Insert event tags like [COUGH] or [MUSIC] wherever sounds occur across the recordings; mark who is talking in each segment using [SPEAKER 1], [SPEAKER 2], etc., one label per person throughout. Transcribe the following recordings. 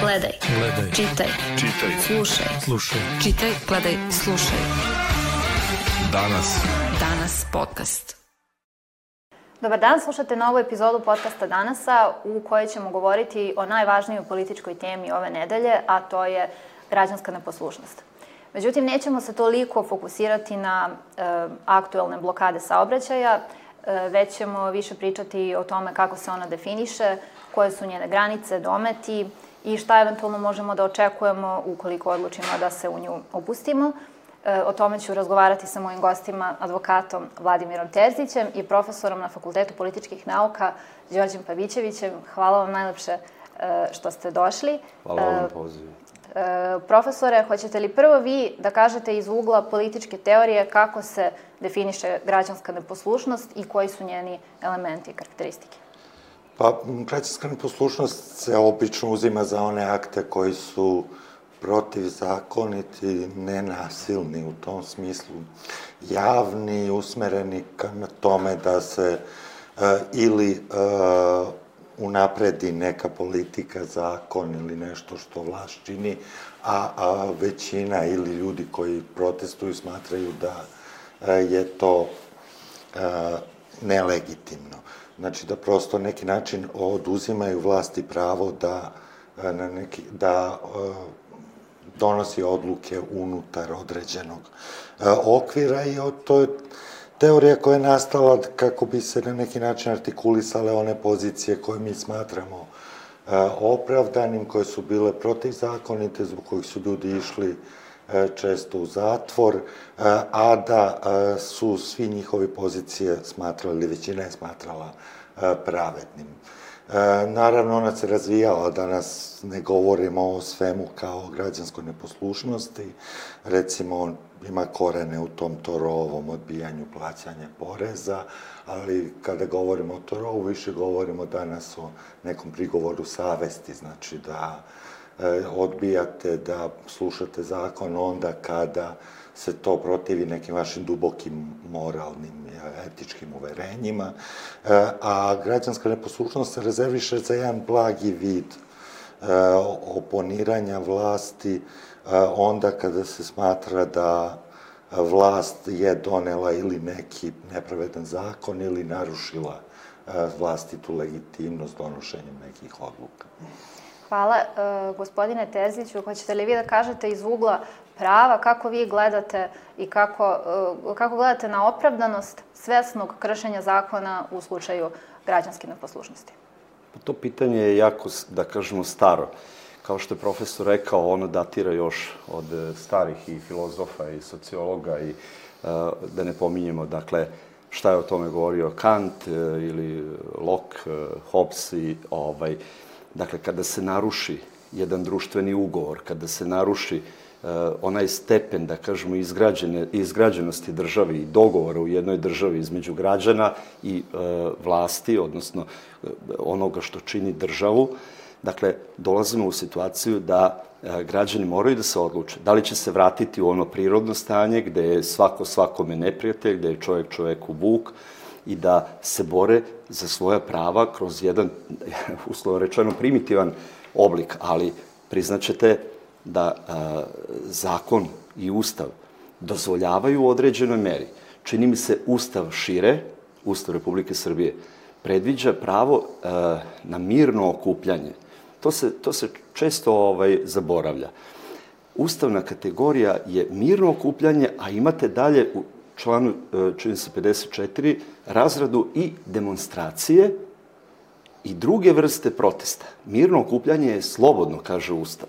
[SPEAKER 1] Gledaj.
[SPEAKER 2] Gledaj.
[SPEAKER 1] Čitaj.
[SPEAKER 2] Čitaj.
[SPEAKER 1] Slušaj.
[SPEAKER 2] Slušaj.
[SPEAKER 1] Čitaj, gledaj, slušaj.
[SPEAKER 2] Danas.
[SPEAKER 1] Danas podcast.
[SPEAKER 3] Dobar dan, slušate novu epizodu podcasta Danasa u kojoj ćemo govoriti o najvažnijoj političkoj temi ove nedelje, a to je građanska neposlušnost. Međutim, nećemo se toliko fokusirati na e, aktuelne blokade saobraćaja, e, već ćemo više pričati o tome kako se ona definiše, koje su njene granice, dometi i šta eventualno možemo da očekujemo ukoliko odlučimo da se u nju upustimo. E, o tome ću razgovarati sa mojim gostima, advokatom Vladimirom Terzićem i profesorom na Fakultetu političkih nauka Đorđem Pavićevićem. Hvala vam najlepše e, što ste došli.
[SPEAKER 4] Hvala vam na
[SPEAKER 3] E,
[SPEAKER 4] pozivu.
[SPEAKER 3] E, profesore, hoćete li prvo vi da kažete iz ugla političke teorije kako se definiše građanska neposlušnost i koji su njeni elementi i karakteristike?
[SPEAKER 5] Pa, građanska neposlušnost se obično uzima za one akte koji su protivzakoniti, nenasilni u tom smislu, javni, usmereni ka na tome da se e, ili e, unapredi neka politika, zakon ili nešto što vlast čini, a, a većina ili ljudi koji protestuju smatraju da e, je to e, nelegitimno. Znači da prosto neki način oduzimaju vlasti pravo da e, na neki da e, donosi odluke unutar određenog e, okvira i to je teorija koja je nastala kako bi se na neki način artikulisale one pozicije koje mi smatramo opravdanim, koje su bile protivzakonite, zbog kojih su ljudi išli e, često u zatvor, e, a da e, su svi njihovi pozicije smatrali, ili većina je smatrala e, pravednim. E, naravno, ona se razvijala, danas ne govorimo o svemu kao o građanskoj neposlušnosti, recimo ima korene u tom Torovom odbijanju plaćanja poreza, ali kada govorimo o Torovu, više govorimo danas o nekom prigovoru savesti, znači da e, odbijate da slušate zakon onda kada se to protivi nekim vašim dubokim moralnim, etičkim uverenjima, e, a građanska neposlušnost se rezerviše za jedan blagi vid e, oponiranja vlasti onda kada se smatra da vlast je donela ili neki nepravedan zakon ili narušila vlastitu legitimnost donošenjem nekih odluka.
[SPEAKER 3] Hvala. E, gospodine Terziću, hoćete li vi da kažete iz ugla prava kako vi gledate i kako, e, kako gledate na opravdanost svesnog kršenja zakona u slučaju građanske neposlušnosti?
[SPEAKER 4] To pitanje je jako, da kažemo, staro. Kao što je profesor rekao, ono datira još od e, starih i filozofa i sociologa i da ne pominjemo, dakle, šta je o tome govorio Kant ili Locke, Hobbes i ovaj, dakle, kada se naruši jedan društveni ugovor, kada se naruši uh, onaj stepen, da kažemo, izgrađene, izgrađenosti države i dogovora u jednoj državi između građana i uh, vlasti, odnosno uh, onoga što čini državu, dakle, dolazimo u situaciju da građani moraju da se odluče da li će se vratiti u ono prirodno stanje gde je svako svakome neprijatelj, gde je čovjek čoveku vuk, i da se bore za svoja prava kroz jedan, [LAUGHS] uslovno rečeno, primitivan oblik, ali priznaćete da a, zakon i ustav dozvoljavaju u određenoj meri. Čini mi se ustav šire, ustav Republike Srbije, predviđa pravo a, na mirno okupljanje. To se, to se često ovaj, zaboravlja. Ustavna kategorija je mirno okupljanje, a imate dalje u članu, e, čini se 54, razradu i demonstracije i druge vrste protesta. Mirno okupljanje je slobodno, kaže Ustav.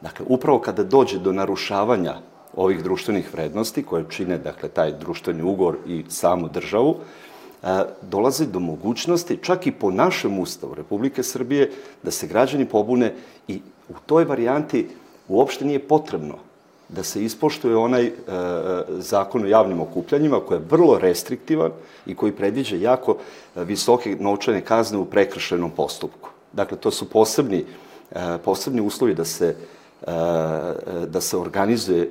[SPEAKER 4] Dakle, upravo kada dođe do narušavanja ovih društvenih vrednosti koje čine, dakle, taj društveni ugor i samu državu, e, dolazi do mogućnosti, čak i po našem ustavu Republike Srbije, da se građani pobune i u toj varijanti uopšte nije potrebno da se ispoštuje onaj e, zakon o javnim okupljanjima koji je vrlo restriktivan i koji predviđa jako e, visoke novčane kazne u prekršenom postupku. Dakle, to su posebni, e, posebni uslovi da se, e, da se organizuje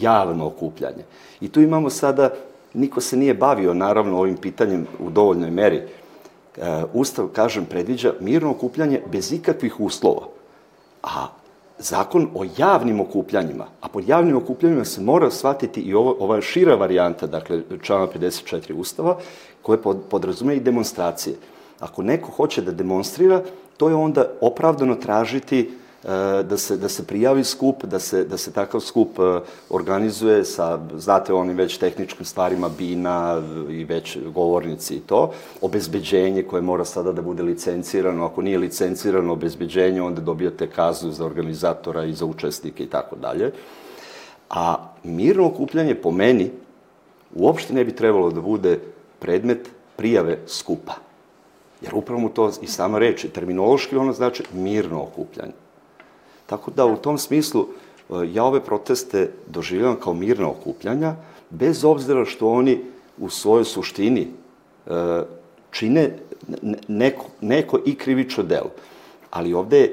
[SPEAKER 4] javno okupljanje. I tu imamo sada, niko se nije bavio naravno ovim pitanjem u dovoljnoj meri. E, Ustav, kažem, predviđa mirno okupljanje bez ikakvih uslova. A zakon o javnim okupljanjima, a pod javnim okupljanjima se mora shvatiti i ovo, ova šira varijanta, dakle, člana 54 Ustava, koje pod, podrazume i demonstracije. Ako neko hoće da demonstrira, to je onda opravdano tražiti da se, da se prijavi skup, da se, da se takav skup e, organizuje sa, znate, onim već tehničkim stvarima, bina i već govornici i to, obezbeđenje koje mora sada da bude licencirano, ako nije licencirano obezbeđenje, onda dobijate kaznu za organizatora i za učesnike i tako dalje. A mirno okupljanje po meni uopšte ne bi trebalo da bude predmet prijave skupa. Jer upravo mu to i sama reči, terminološki ono znači mirno okupljanje. Tako da u tom smislu e, ja ove proteste doživljavam kao mirna okupljanja, bez obzira što oni u svojoj suštini e, čine neko, neko i krivično delo. Ali ovde e,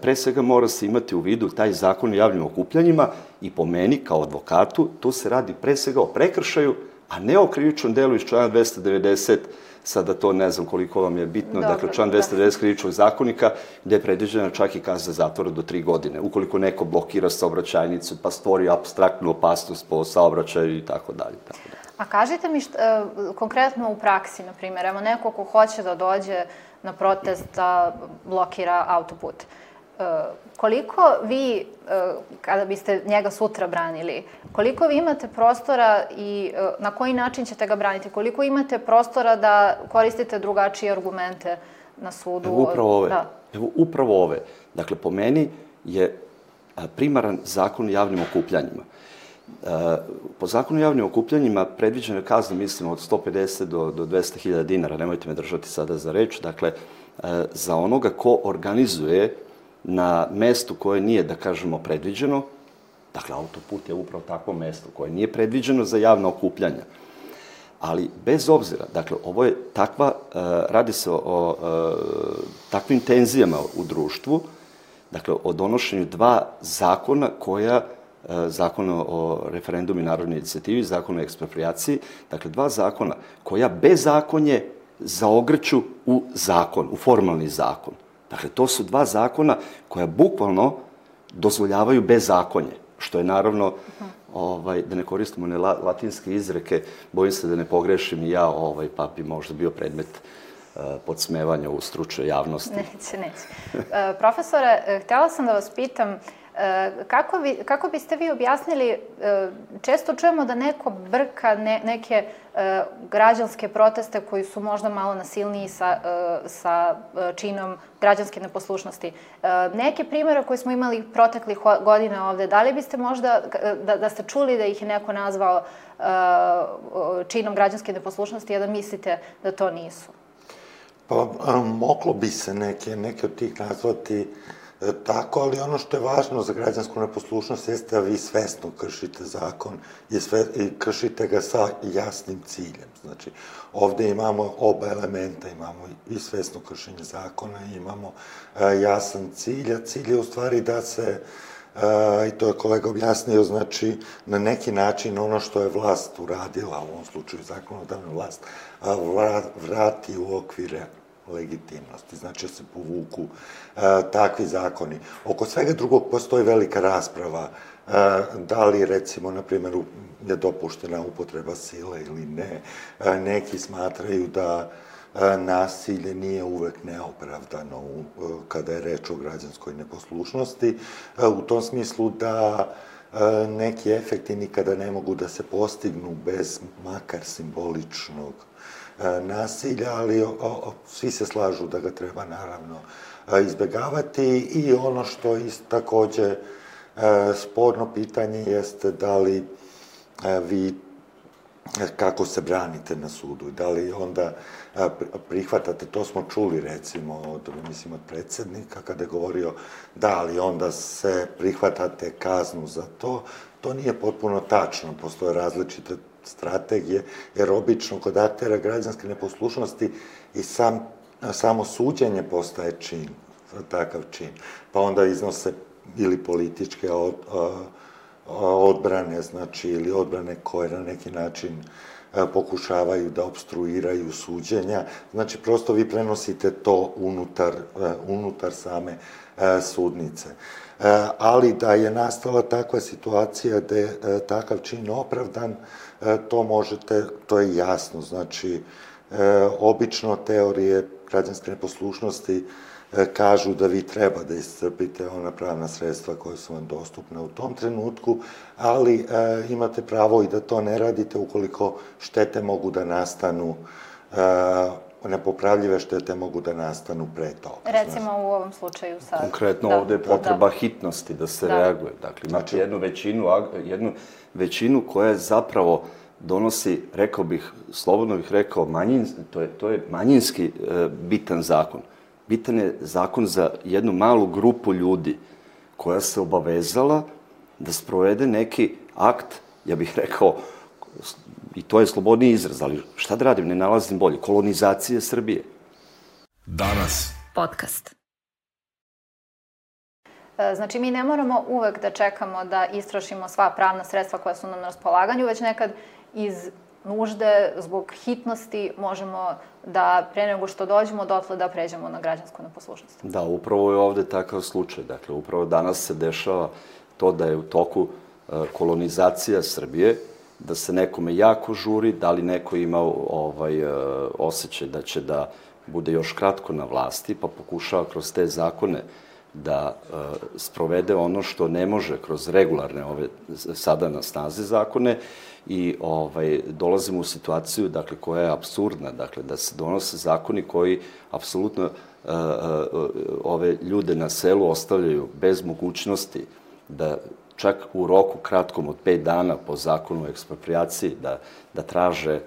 [SPEAKER 4] pre svega mora se imati u vidu taj zakon o javnim okupljanjima i po meni kao advokatu tu se radi pre svega o prekršaju, a ne o krivičnom delu iz člana 290 sada to ne znam koliko vam je bitno, Dobre, dakle član 290 da. krivičnog zakonika, gde je predviđena čak i kazna zatvora do tri godine, ukoliko neko blokira saobraćajnicu, pa stvori abstraktnu opasnost po saobraćaju i tako dalje. Tako dalje.
[SPEAKER 3] A kažite mi šta, e, konkretno u praksi, na primjer, evo neko ko hoće da dođe na protest da blokira autoput. Uh, koliko vi, uh, kada biste njega sutra branili, koliko vi imate prostora i uh, na koji način ćete ga braniti? Koliko imate prostora da koristite drugačije argumente na sudu?
[SPEAKER 4] Evo upravo ove. Da. Evo upravo ove. Dakle, po meni je primaran zakon o javnim okupljanjima. Po zakonu o javnim okupljanjima predviđena kazna, mislim, od 150 do, do 200.000 dinara, nemojte me držati sada za reč, dakle, za onoga ko organizuje na mestu koje nije, da kažemo, predviđeno, dakle, autoput je upravo takvo mesto koje nije predviđeno za javna okupljanja. Ali, bez obzira, dakle, ovo je takva, uh, radi se o, o uh, takvim tenzijama u društvu, dakle, o donošenju dva zakona koja e, zakon o referendumu i narodnoj inicijativi, zakon o ekspropriaciji, dakle dva zakona koja bezakonje zaogrću u zakon, u formalni zakon. Dakle, to su dva zakona koja bukvalno dozvoljavaju bezakonje, što je naravno, ovaj, da ne koristimo ne latinske izreke, bojim se da ne pogrešim i ja, ovaj, pa bi možda bio predmet uh, podsmevanja u stručnoj javnosti.
[SPEAKER 3] Neće, neće. Uh, profesore, e, htela sam da vas pitam, Kako, vi, kako biste vi objasnili, e, često čujemo da neko brka ne, neke e, građanske proteste koji su možda malo nasilniji sa, e, sa činom građanske neposlušnosti. Neke primere koje smo imali proteklih godina ovde, da li biste možda, da, da ste čuli da ih je neko nazvao činom građanske neposlušnosti, a da mislite da to nisu?
[SPEAKER 5] Pa, moglo bi se neke, neke od tih nazvati E, tako, ali ono što je važno za građansku neposlušnost jeste da vi svesno kršite zakon i, sve, i kršite ga sa jasnim ciljem. Znači, ovde imamo oba elementa, imamo i svesno kršenje zakona, imamo e, jasan cilj, a cilj je u stvari da se e, i to je kolega objasnio, znači, na neki način ono što je vlast uradila, u ovom slučaju zakonodavna vlast, vrati u okvire legitimnosti, znači da se povuku e, takvi zakoni. Oko svega drugog postoji velika rasprava, e, da li recimo, na primjer, je dopuštena upotreba sile ili ne. E, neki smatraju da e, nasilje nije uvek neopravdano e, kada je reč o građanskoj neposlušnosti, e, u tom smislu da neki efekti nikada ne mogu da se postignu bez makar simboličnog nasilja, ali o, o, svi se slažu da ga treba naravno e, izbegavati. I ono što je takođe e, sporno pitanje jeste da li vi kako se branite na sudu, da li onda prihvatate, to smo čuli recimo od, mislim, od predsednika kada je govorio da li onda se prihvatate kaznu za to, to nije potpuno tačno, postoje različite strategije, jer obično kod aktera građanske neposlušnosti i sam, samo suđenje postaje čin, takav čin. Pa onda iznose ili političke od, odbrane, znači, ili odbrane koje na neki način pokušavaju da obstruiraju suđenja. Znači, prosto vi prenosite to unutar, unutar same sudnice. Ali da je nastala takva situacija da je takav čin opravdan, to možete, to je jasno. Znači, obično teorije građanske neposlušnosti E, kažu da vi treba da iscrpite ona pravna sredstva koje su vam dostupne u tom trenutku, ali e, imate pravo i da to ne radite ukoliko štete mogu da nastanu e, nepopravljive štete mogu da nastanu pre toga.
[SPEAKER 3] Recimo u ovom slučaju sad.
[SPEAKER 4] Konkretno da, ovde je potreba da. hitnosti da se da. reaguje. Dakle, imate znači, jednu većinu, jednu većinu koja je zapravo donosi, rekao bih, slobodno bih rekao, manjin, to je, to je manjinski e, bitan zakon bitan je zakon za jednu malu grupu ljudi koja se obavezala da sprovede neki akt, ja bih rekao, i to je slobodni izraz, ali šta da radim, ne nalazim bolje, kolonizacije Srbije.
[SPEAKER 2] Danas.
[SPEAKER 1] Podcast.
[SPEAKER 3] E, znači, mi ne moramo uvek da čekamo da istrošimo sva pravna sredstva koja su nam na raspolaganju, već nekad iz nužde, zbog hitnosti možemo da pre nego što dođemo dotle da pređemo na građansku neposlušnost.
[SPEAKER 4] Da, upravo je ovde takav slučaj. Dakle, upravo danas se dešava to da je u toku e, kolonizacija Srbije, da se nekome jako žuri, da li neko ima ovaj, e, osjećaj da će da bude još kratko na vlasti, pa pokušava kroz te zakone da e, sprovede ono što ne može kroz regularne ove sada na snazi zakone i ovaj dolazimo u situaciju dakle koja je apsurdna dakle da se donose zakoni koji apsolutno e, ove ljude na selu ostavljaju bez mogućnosti da čak u roku kratkom od 5 dana po zakonu o ekspropriaciji da da traže e,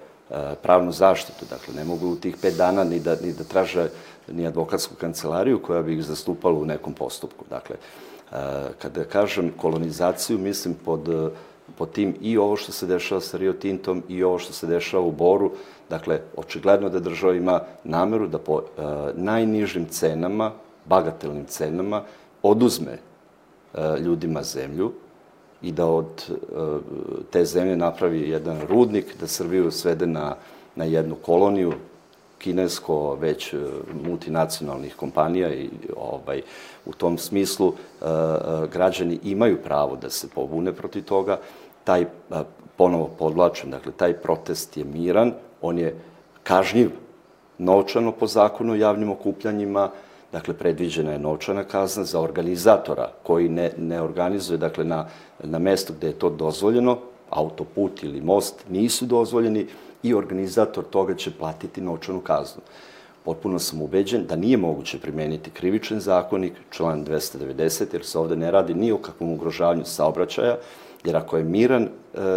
[SPEAKER 4] pravnu zaštitu dakle ne mogu u tih 5 dana ni da ni da traže ni advokatsku kancelariju koja bi ih zastupala u nekom postupku dakle e, kada kažem kolonizaciju mislim pod po tim i ovo što se dešava sa Rio Tintom i ovo što se dešava u Boru. Dakle, očigledno da država ima nameru da po e, najnižim cenama, bagatelnim cenama, oduzme ljudima zemlju i da od e, te zemlje napravi jedan rudnik, da Srbiju svede na, na jednu koloniju kinesko već e, multinacionalnih kompanija i ovaj u tom smislu građani imaju pravo da se pobune protiv toga. Taj, ponovo podvlačim, dakle, taj protest je miran, on je kažnjiv novčano po zakonu o javnim okupljanjima, dakle, predviđena je novčana kazna za organizatora koji ne, ne organizuje, dakle, na, na mestu gde je to dozvoljeno, autoput ili most nisu dozvoljeni i organizator toga će platiti novčanu kaznu. Potpuno sam ubeđen da nije moguće primeniti krivičan zakonik, član 290, jer se ovde ne radi ni o kakvom ugrožavanju saobraćaja, Jer ako je miran, e,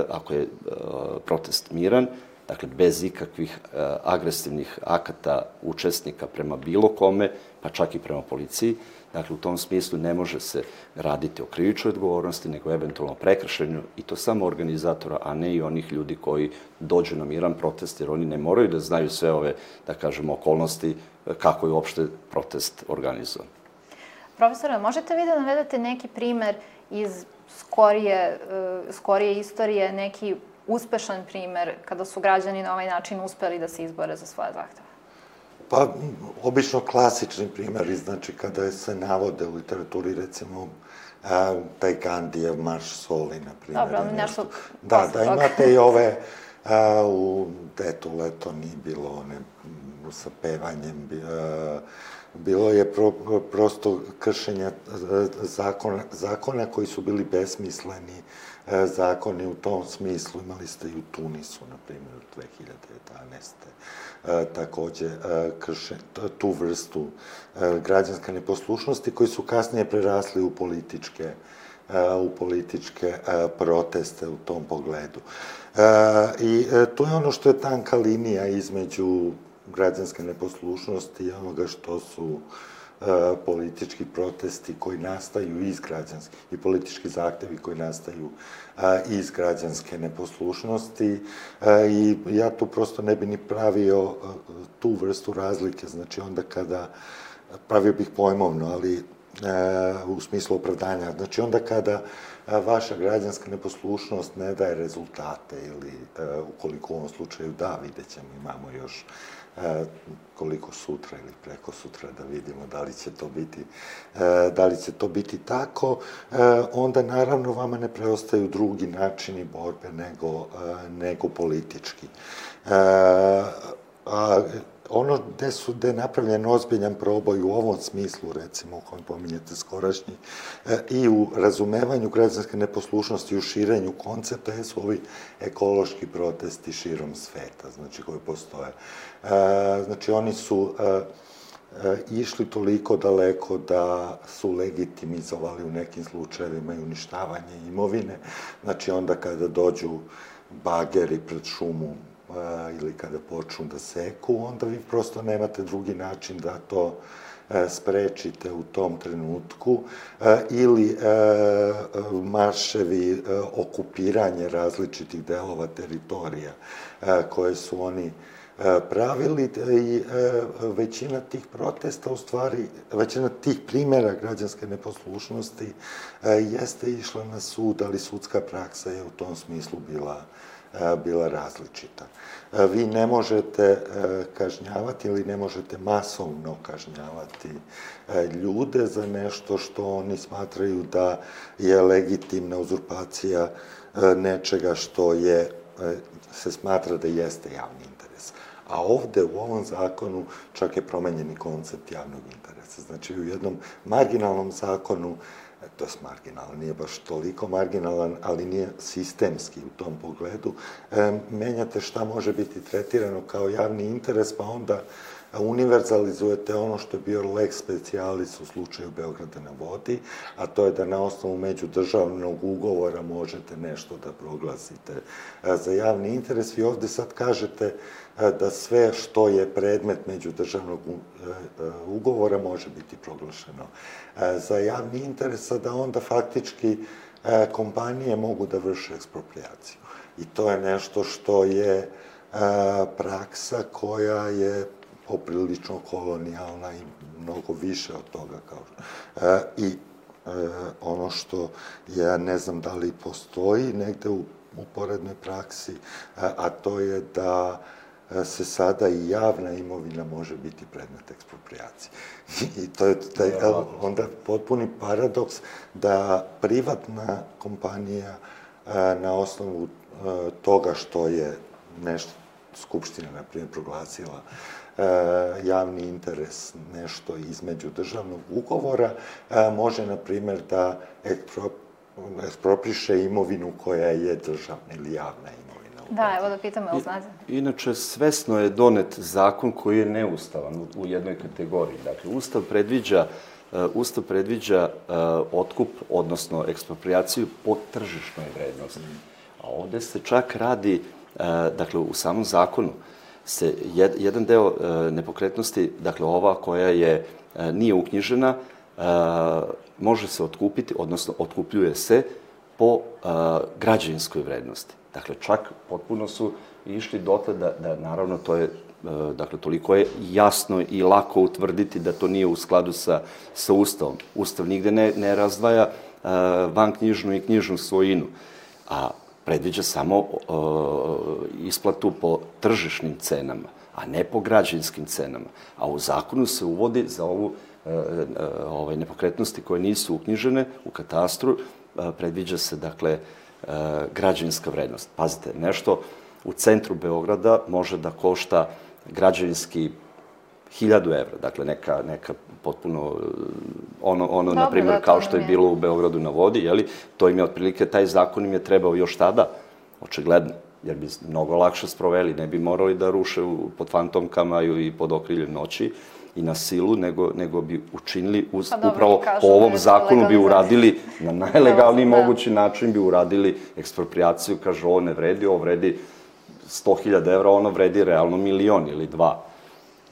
[SPEAKER 4] ako je e, protest miran, dakle bez ikakvih e, agresivnih akata učesnika prema bilo kome, pa čak i prema policiji, dakle u tom smislu ne može se raditi o krivičnoj odgovornosti, nego eventualno prekršenju i to samo organizatora, a ne i onih ljudi koji dođu na miran protest, jer oni ne moraju da znaju sve ove, da kažemo, okolnosti kako je uopšte protest organizovan.
[SPEAKER 3] Profesore, možete vi da navedete neki primer iz skorije, e, skorije istorije neki uspešan primer kada su građani na ovaj način uspeli da se izbore za svoje zahteve?
[SPEAKER 5] Pa, obično klasični primjeri, znači kada se navode u literaturi, recimo, a, taj Gandijev marš soli, na primjer.
[SPEAKER 3] Dobro, ali nešto
[SPEAKER 5] Da, da imate i ove, a, u Detu leto nije bilo one sa pevanjem, a, bilo je pro, prosto kršenja zakona, zakona koji su bili besmisleni zakoni u tom smislu. Imali ste i u Tunisu, na primjer, 2011. E, takođe krše tu vrstu građanske neposlušnosti koji su kasnije prerasli u političke u političke proteste u tom pogledu. I to je ono što je tanka linija između građanske neposlušnosti i onoga što su e, politički protesti koji nastaju iz građanske i politički zahtevi koji nastaju e, iz građanske neposlušnosti e, i ja tu prosto ne bi ni pravio e, tu vrstu razlike, znači onda kada pravio bih pojmovno, ali u smislu opravdanja. Znači onda kada vaša građanska neposlušnost ne daje rezultate ili ukoliko u ovom slučaju da, vidjet ćemo, imamo još koliko sutra ili preko sutra da vidimo da li će to biti, da li će to biti tako, onda naravno vama ne preostaju drugi načini borbe nego, nego politički. A, ono gde su, gde je napravljen ozbiljan proboj u ovom smislu, recimo, u kojem pominjete skorašnji, e, i u razumevanju građanske neposlušnosti, u širenju koncepta, su ovi ekološki protesti širom sveta, znači, koji postoje. E, znači, oni su e, išli toliko daleko da su legitimizovali u nekim slučajevima i uništavanje imovine. Znači, onda kada dođu bageri pred šumu ili kada počnu da seku, onda vi prosto nemate drugi način da to e, sprečite u tom trenutku e, ili e, marševi okupiranje različitih delova teritorija koje su oni pravili i većina tih protesta, u stvari, većina tih primjera građanske neposlušnosti jeste išla na sud, ali sudska praksa je u tom smislu bila bila različita. Vi ne možete kažnjavati ili ne možete masovno kažnjavati ljude za nešto što oni smatraju da je legitimna uzurpacija nečega što je, se smatra da jeste javni interes. A ovde u ovom zakonu čak je promenjeni koncept javnog interesa. Znači u jednom marginalnom zakonu to je marginalan, nije baš toliko marginalan, ali nije sistemski u tom pogledu, e, menjate šta može biti tretirano kao javni interes, pa onda univerzalizujete ono što je bio lex specialis u slučaju Beograda na vodi, a to je da na osnovu međudržavnog ugovora možete nešto da proglasite e, za javni interes. Vi ovde sad kažete e, da sve što je predmet međudržavnog e, ugovora može biti proglašeno za javni interes, a da onda faktički kompanije mogu da vrše ekspropriaciju. I to je nešto što je praksa koja je poprilično kolonijalna i mnogo više od toga. Kao, e, I e, ono što ja ne znam da li postoji negde u uporednoj praksi, e, a to je da e, se sada i javna imovina može biti predmet ekspropriacije. [LAUGHS] I to je taj, onda potpuni paradoks da privatna kompanija na osnovu toga što je nešto Skupština, na primjer, proglasila e, javni interes nešto između državnog ugovora, e, može, na primjer, da ekspropriše imovinu koja je državna ili javna imovina.
[SPEAKER 3] Da, evo da pitam, evo znate?
[SPEAKER 4] Inače, svesno je donet zakon koji je neustavan u, u jednoj kategoriji. Dakle, Ustav predviđa Uh, Ustav predviđa otkup, odnosno ekspropriaciju po tržišnoj vrednosti. A ovde se čak radi, dakle, u samom zakonu, se jed, jedan deo e, nepokretnosti, dakle ova koja je e, nije uknjižena, e, može se otkupiti, odnosno otkupljuje se po građevinskoj vrednosti. Dakle, čak potpuno su išli dotle da, da naravno to je dakle, toliko je jasno i lako utvrditi da to nije u skladu sa, sa Ustavom. Ustav nigde ne, ne razdvaja uh, van knjižnu i knjižnu svojinu. A predviđa samo uh, isplatu po tržišnim cenama, a ne po građanskim cenama. A u zakonu se uvodi za ovu uh, ovaj, nepokretnosti koje nisu uknjižene u katastru, uh, predviđa se, dakle, uh, građanska vrednost. Pazite, nešto u centru Beograda može da košta građevinski 1000 evra, dakle neka, neka potpuno ono, ono Dobre, na primjer, da, kao što je bilo u Beogradu na vodi, jeli, to im je otprilike, taj zakon im je trebao još tada, očigledno, jer bi mnogo lakše sproveli, ne bi morali da ruše u, pod fantomkama i pod okriljem noći i na silu, nego, nego bi učinili, uz, pa, dobro, upravo po ovom da zakonu bi uradili, na najlegalniji da. mogući način bi uradili ekspropriaciju, kaže ovo ne vredi, ovo vredi 100.000 evra, ono vredi realno milion ili dva.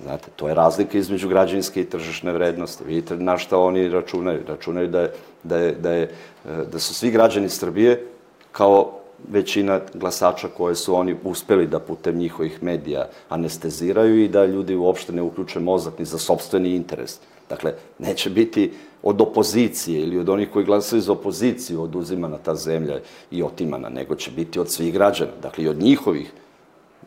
[SPEAKER 4] Znate, to je razlika između građanske i tržišne vrednosti. Vidite na šta oni računaju. Računaju da, je, da, je, da, je, da su svi građani Srbije kao većina glasača koje su oni uspeli da putem njihovih medija anesteziraju i da ljudi uopšte ne uključe mozak ni za sobstveni interes. Dakle, neće biti od opozicije ili od onih koji glasaju za opoziciju oduzimana ta zemlja i otimana, nego će biti od svih građana, dakle i od njihovih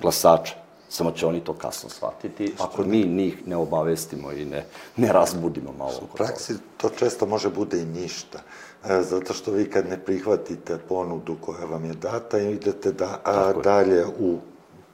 [SPEAKER 4] glasača. Samo će oni to kasno shvatiti, ako mi njih ne obavestimo i ne, ne razbudimo malo.
[SPEAKER 5] U praksi to često može bude i ništa. E, zato što vi kad ne prihvatite ponudu koja vam je data, idete da, a, dalje u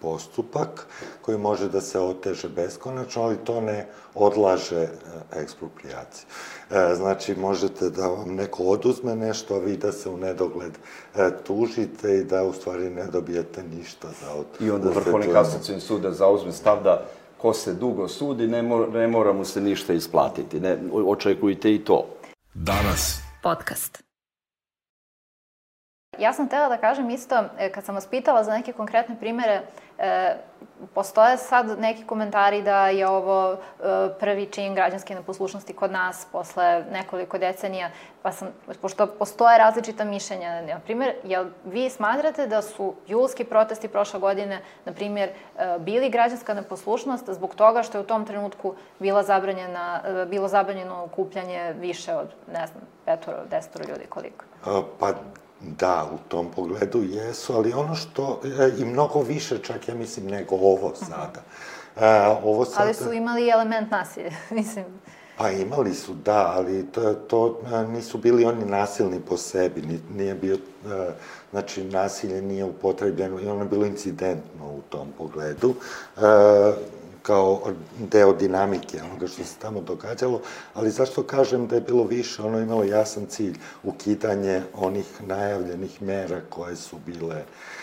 [SPEAKER 5] postupak koji može da se oteže beskonačno, ali to ne odlaže e, eksproprijaciju. E, znači, možete da vam neko oduzme nešto, a vi da se u nedogled e, tužite i da u stvari ne dobijete ništa za od...
[SPEAKER 4] I onda Vrhovni kasacijni sud da zauzme stav da ko se dugo sudi, ne mora, ne mora mu se ništa isplatiti. Ne, očekujte i to.
[SPEAKER 2] Danas.
[SPEAKER 1] Podcast.
[SPEAKER 3] Ja sam htela da kažem isto, kad sam vas pitala za neke konkretne primere, e, postoje sad neki komentari da je ovo e, prvi čin građanske neposlušnosti kod nas posle nekoliko decenija, pa sam, pošto postoje različita mišljenja, na primjer, jel vi smatrate da su julski protesti prošle godine, na primjer, bili građanska neposlušnost zbog toga što je u tom trenutku bila zabranjena, bilo zabranjeno okupljanje više od, ne znam, petoro, desetoro ljudi koliko?
[SPEAKER 5] Pa Da, u tom pogledu jesu, ali ono što, e, i mnogo više čak, ja mislim, nego ovo sada.
[SPEAKER 3] E, ovo sada... Ali su imali element nasilja, [LAUGHS] mislim.
[SPEAKER 5] Pa imali su, da, ali to, to e, nisu bili oni nasilni po sebi, nije bio, e, znači nasilje nije upotrebljeno i ono je bilo incidentno u tom pogledu. E, kao deo dinamike onoga što se tamo događalo, ali zašto kažem da je bilo više, ono je imalo jasan cilj, ukidanje onih najavljenih mera koje su bile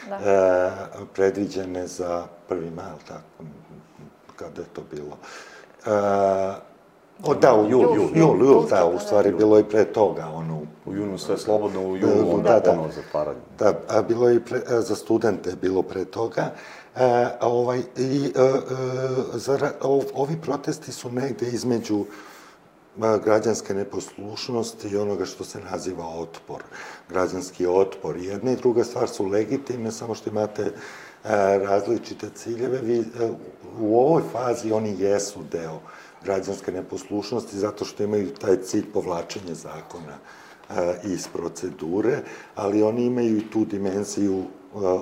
[SPEAKER 5] da. e, predviđene za prvi maj, tako, kada je to bilo. E, O, da, u jul, jul, jul, jul, da, u stvari bilo i pre toga, ono...
[SPEAKER 4] U junu sve slobodno, u julu da, da, da, zatvaranje.
[SPEAKER 5] Da, a bilo je i pre, za studente bilo pre toga. E, ovaj, i, e, e, za, ovi protesti su negde između e, građanske neposlušnosti i onoga što se naziva otpor, građanski otpor. Jedna i druga stvar su legitimne, samo što imate e, različite ciljeve. Vi, e, u ovoj fazi oni jesu deo građanske neposlušnosti zato što imaju taj cilj povlačenja zakona iz procedure, ali oni imaju i tu dimenziju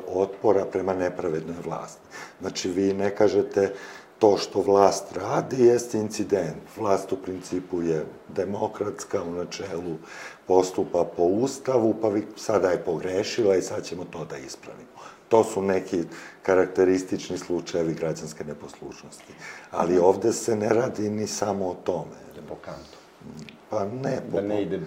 [SPEAKER 5] otpora prema nepravednoj vlasti. Znači, vi ne kažete to što vlast radi jeste incident. Vlast u principu je demokratska, u načelu postupa po ustavu, pa vi sada je pogrešila i sad ćemo to da ispravimo. To su neki karakteristični slučajevi građanske neposlušnosti. Ali ovde se ne radi ni samo o tome.
[SPEAKER 4] Po kantu.
[SPEAKER 5] Pa ne.
[SPEAKER 4] Da ne ide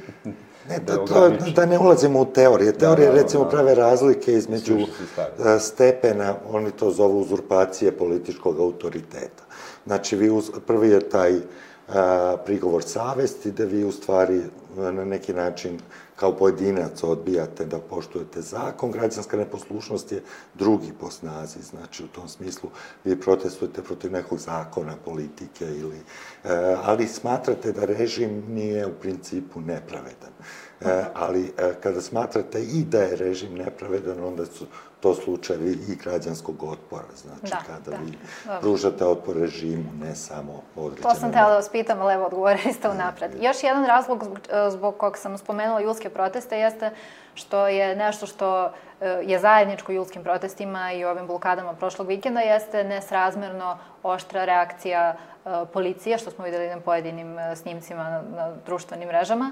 [SPEAKER 5] Ne, da, to, da ne ulazimo u teorije. Teorije, da, da, recimo, da. prave razlike između e, stepena, oni to zovu uzurpacije političkog autoriteta. Znači, vi uz, prvi je taj a, prigovor savesti, da vi u stvari na neki način kao pojedinac odbijate da poštujete zakon, građanska neposlušnost je drugi po snazi, znači u tom smislu vi protestujete protiv nekog zakona, politike ili, e, ali smatrate da režim nije u principu nepravedan. E, ali e, kada smatrate i da je režim nepravedan, onda su to slučajevi i građanskog otpora, znači da, kada da. vi Dobro. pružate otpor režimu, ne samo određene...
[SPEAKER 3] To sam tela da vas pitam, ali evo odgovorili ste unapred. Još jedan razlog zbog, zbog kog sam spomenula julske proteste jeste što je nešto što e, je zajedničko julskim protestima i ovim blokadama prošlog vikenda jeste nesrazmerno oštra reakcija e, policije, što smo videli na pojedinim e, snimcima na, na društvenim mrežama.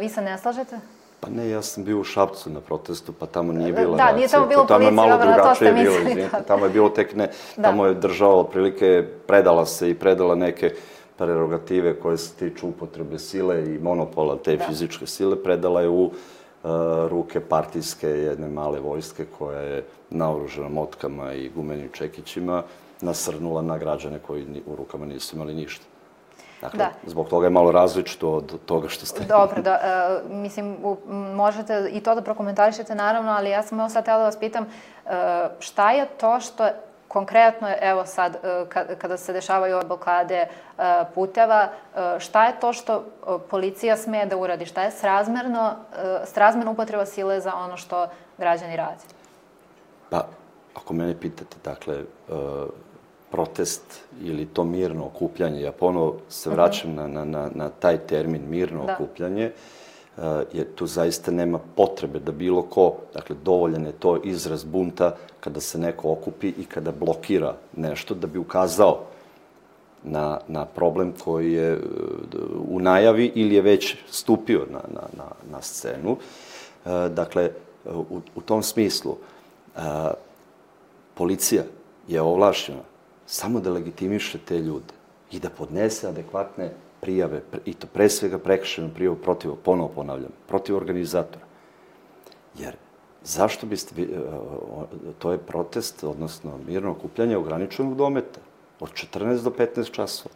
[SPEAKER 3] Vi se ne slažete?
[SPEAKER 4] Pa ne, ja sam bio u Šapcu na protestu, pa tamo nije bila
[SPEAKER 3] da, reakcija. Da, nije tamo bilo policija,
[SPEAKER 4] tamo je malo drugačije bilo, izvinite. Da. Tamo je bilo tek ne, da. tamo je država prilike, predala se i predala neke prerogative koje se tiču upotrebe sile i monopola te da. fizičke sile, predala je u uh, ruke partijske jedne male vojske koja je naoružena motkama i gumenim čekićima nasrnula na građane koji u rukama nisu imali ništa. Dakle, da. zbog toga je malo različito od toga što ste...
[SPEAKER 3] Dobro, da, uh, mislim, možete i to da prokomentarišete naravno, ali ja sam evo sad htela da vas pitam, uh, šta je to što konkretno, evo sad, e, kada se dešavaju ove blokade e, puteva, e, šta je to što policija sme da uradi? Šta je srazmerno, srazmerno upotreba sile za ono što građani radi?
[SPEAKER 4] Pa, ako mene pitate, dakle, protest ili to mirno okupljanje, ja ponovo se vraćam na, na, na, na taj termin mirno da. okupljanje, jer tu zaista nema potrebe da bilo ko, dakle, dovoljan je to izraz bunta kada se neko okupi i kada blokira nešto da bi ukazao na, na problem koji je e, u najavi ili je već stupio na, na, na, na scenu. E, dakle, u, u tom smislu, policija je ovlašćena samo da legitimiše te ljude i da podnese adekvatne prijave, i to pre svega prekršenu prijavu protiv, ponovo ponavljam, protiv organizatora. Jer zašto biste, e, to je protest, odnosno mirno okupljanje ograničenog dometa od 14 do 15 časova.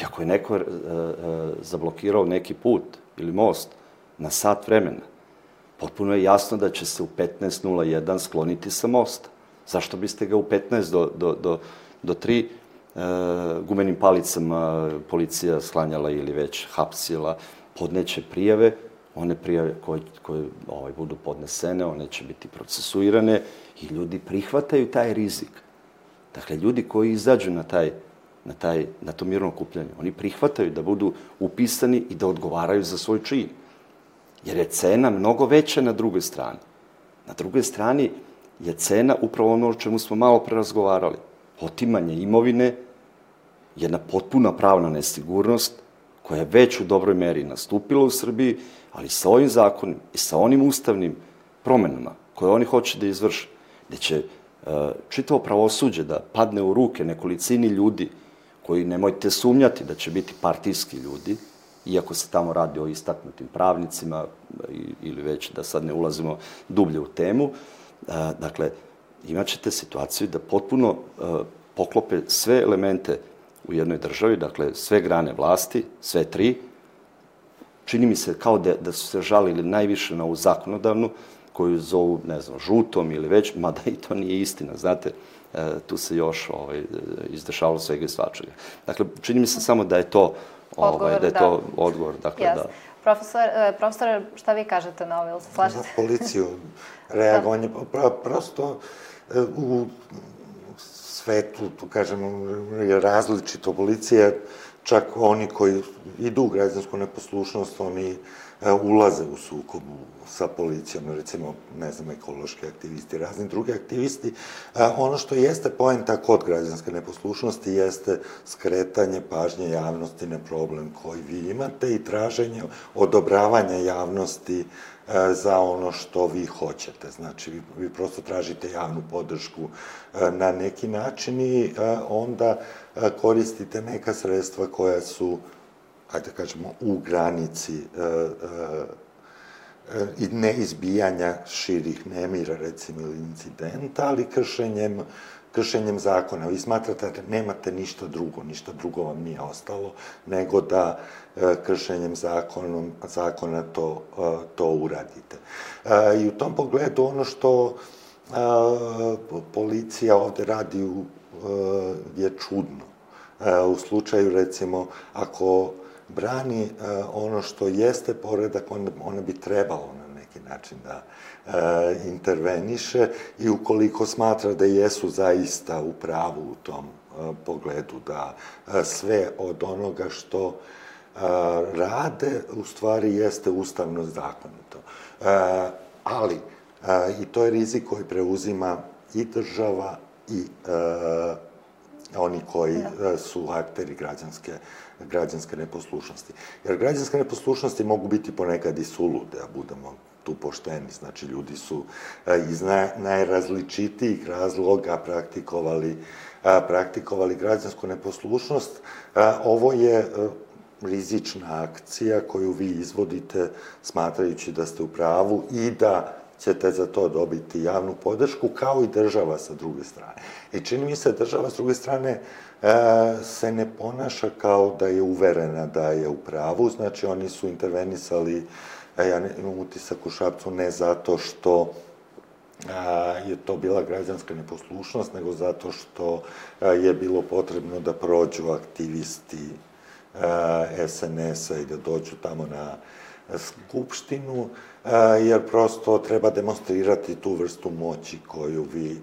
[SPEAKER 4] I ako je neko e, e, zablokirao neki put ili most na sat vremena, potpuno je jasno da će se u 15.01 skloniti sa mosta. Zašto biste ga u 15 do, do, do, do 3 e, gumenim palicama policija sklanjala ili već hapsila, podneće prijave, one prijave koje, koje ovaj, budu podnesene, one će biti procesuirane i ljudi prihvataju taj rizik. Dakle, ljudi koji izađu na taj na, taj, na to mirno okupljanje. Oni prihvataju da budu upisani i da odgovaraju za svoj čin. Jer je cena mnogo veća na drugoj strani. Na drugoj strani je cena upravo ono o čemu smo malo prerazgovarali otimanje imovine, jedna potpuna pravna nesigurnost koja je već u dobroj meri nastupila u Srbiji, ali sa ovim zakonom i sa onim ustavnim promenama koje oni hoće da izvrše, gde će e, čitavo pravosuđe da padne u ruke nekolicini ljudi koji nemojte sumnjati da će biti partijski ljudi, iako se tamo radi o istaknutim pravnicima ili već da sad ne ulazimo dublje u temu. E, dakle, imaćete situaciju da potpuno uh, poklope sve elemente u jednoj državi, dakle sve grane vlasti, sve tri. Čini mi se kao da, da su se žalili najviše na ovu zakonodavnu, koju zovu, ne znam, žutom ili već, mada i to nije istina, znate, e, tu se još ovaj, izdešavalo svega i svačega. Dakle, čini mi se samo da je to, ovaj, odgovor, da je to da. odgovor, dakle, yes. da.
[SPEAKER 3] Profesor, e, profesor, šta vi kažete na ovo, ili se slažete?
[SPEAKER 5] Za policiju reagovanje, prosto u svetu, tu kažemo, je različito policija, čak oni koji idu u građansku neposlušnost, oni e, ulaze u sukobu sa policijom, recimo, ne znam, ekološki aktivisti, razni drugi aktivisti. E, ono što jeste poenta kod građanske neposlušnosti jeste skretanje pažnje javnosti na problem koji vi imate i traženje odobravanja javnosti za ono što vi hoćete. Znači, vi, vi prosto tražite javnu podršku e, na neki način i e, onda koristite neka sredstva koja su, ajde da kažemo, u granici i ne izbijanja širih nemira, recimo, ili incidenta, ali kršenjem kršenjem zakona. Vi smatrate da nemate ništa drugo, ništa drugo vam nije ostalo, nego da e, kršenjem zakonom, zakona to, e, to uradite. E, I u tom pogledu ono što policija ovde radi je čudno. U slučaju, recimo, ako brani ono što jeste poredak, onda ona bi trebalo neki način da e, interveniše i ukoliko smatra da jesu zaista u pravu u tom e, pogledu, da e, sve od onoga što e, rade, u stvari jeste ustavno zakonito. E, ali, e, i to je rizik koji preuzima i država i e, oni koji da. su akteri građanske, građanske neposlušnosti. Jer građanske neposlušnosti mogu biti ponekad i sulude, a budemo tu pošteni. Znači, ljudi su e, iz najrazličitijih razloga praktikovali, e, praktikovali građansku neposlušnost. E, ovo je rizična akcija koju vi izvodite smatrajući da ste u pravu i da ćete za to dobiti javnu podršku, kao i država sa druge strane. I čini mi se država s druge strane se ne ponaša kao da je uverena da je u pravu, znači oni su intervenisali ja imam utisak u Šapcu ne zato što a, je to bila građanska neposlušnost, nego zato što a, je bilo potrebno da prođu aktivisti SNS-a i da dođu tamo na skupštinu, jer prosto treba demonstrirati tu vrstu moći koju vi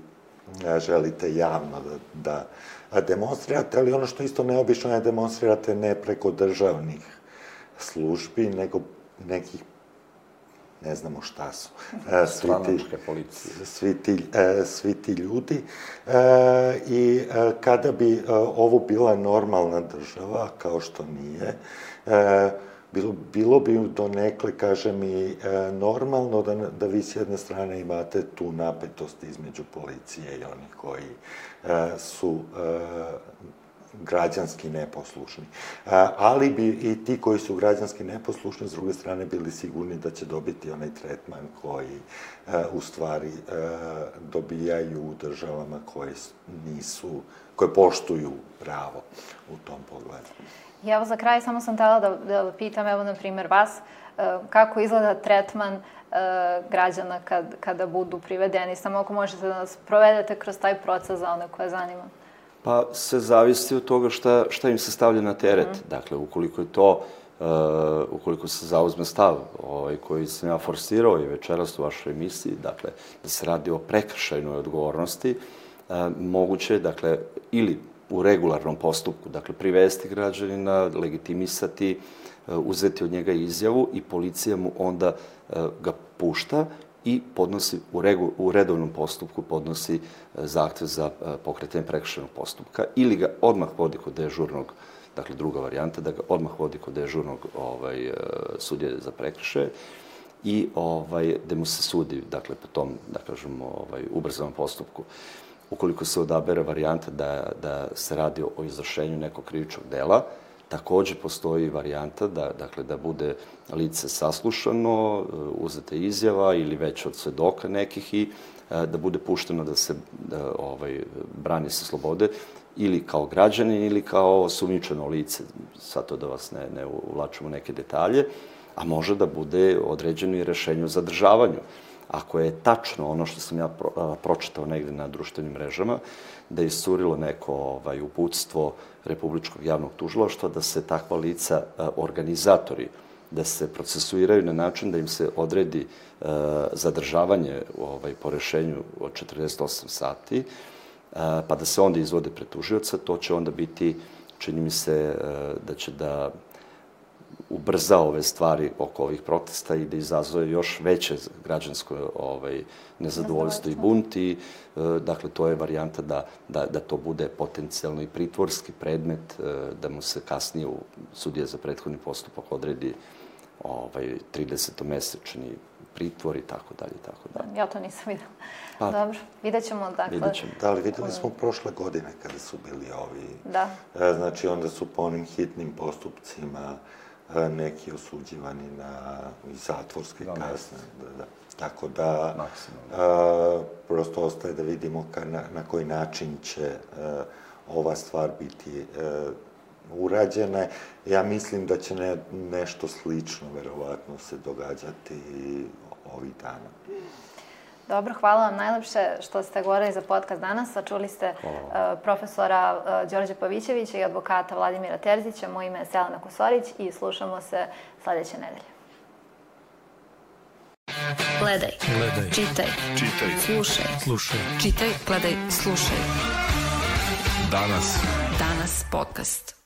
[SPEAKER 5] želite javno da, da demonstrirate, ali ono što isto neobično je demonstrirate ne preko državnih službi, nego nekih ne znamo šta su. [LAUGHS]
[SPEAKER 4] Svi ti, policije.
[SPEAKER 5] Svi ti, svi ti ljudi. I kada bi ovo bila normalna država, kao što nije, bilo, bilo bi do nekle, kažem, i normalno da, da vi s jedne strane imate tu napetost između policije i onih koji su građanski neposlušni. Ali bi i ti koji su građanski neposlušni, s druge strane, bili sigurni da će dobiti onaj tretman koji u stvari dobijaju u državama koje nisu, koje poštuju pravo u tom pogledu.
[SPEAKER 3] I evo za kraj samo sam htela da, da pitam, evo na primjer vas, kako izgleda tretman građana kad, kada budu privedeni, samo ako možete da nas provedete kroz taj proces za one koje zanima.
[SPEAKER 4] Pa se zavisi od toga šta, šta im se stavlja na teret. Mm. Dakle, ukoliko je to, uh, ukoliko se zauzme stav ovaj, koji sam ja forsirao i večeras u vašoj emisiji, dakle, da se radi o prekršajnoj odgovornosti, uh, moguće je, dakle, ili u regularnom postupku, dakle, privesti građanina, legitimisati, uh, uzeti od njega izjavu i policija mu onda uh, ga pušta i podnosi u, regu, u redovnom postupku podnosi e, zahtev za e, pokretanje prekršajnog postupka ili ga odmah vodi kod dežurnog, dakle druga varijanta, da ga odmah vodi kod dežurnog ovaj, e, sudje za prekršaje i ovaj, da mu se sudi, dakle, po tom, da kažemo, ovaj, ubrzanom postupku. Ukoliko se odabere varijanta da, da se radi o izvršenju nekog krivičnog dela, Takođe postoji varijanta da, dakle, da bude lice saslušano, e, uzete izjava ili već od svedoka nekih i e, da bude pušteno da se da, ovaj, brani sa slobode ili kao građanin ili kao sumničeno lice, sad to da vas ne, ne ulačimo neke detalje, a može da bude određeno i rešenje o zadržavanju. Ako je tačno ono što sam ja pro, pročitao negde na društvenim mrežama, da je iscurilo neko ovaj, uputstvo Republičkog javnog tužilaštva da se takva lica organizatori da se procesuiraju na način da im se odredi zadržavanje ovaj, po rešenju od 48 sati, pa da se onda izvode pred tužioca, to će onda biti, čini mi se, da će da ubrza ove stvari oko ovih protesta i da izazove još veće građansko ovaj, nezadovoljstvo i bunt i e, dakle to je varijanta da, da, da to bude potencijalno i pritvorski predmet, e, da mu se kasnije u sudije za prethodni postupak odredi ovaj, 30-mesečni pritvor i tako dalje i tako dalje.
[SPEAKER 3] Ja to nisam videla. Pa, Dobro, vidjet ćemo dakle...
[SPEAKER 5] Vidjet ćemo. Da, ali videli smo prošle godine kada su bili ovi...
[SPEAKER 3] Da.
[SPEAKER 5] E, znači, onda su po onim hitnim postupcima neki osuđivani na zatvorske da, kazne. Da, da. Tako da, a, prosto ostaje da vidimo ka, na, na koji način će a, ova stvar biti a, urađena. Ja mislim da će ne, nešto slično, verovatno, se događati ovih dana.
[SPEAKER 3] Dobro, hvala vam najlepše što ste govorili za podcast danas. A čuli ste uh, profesora uh, Đorđe Pavićevića i advokata Vladimira Terzića. Moje ime je Selena Kusorić i slušamo se sledeće nedelje.
[SPEAKER 1] Gledaj. Gledaj. Čitaj. Čitaj. Slušaj. Slušaj. Čitaj, gledaj, slušaj.
[SPEAKER 2] Danas.
[SPEAKER 1] Danas podcast.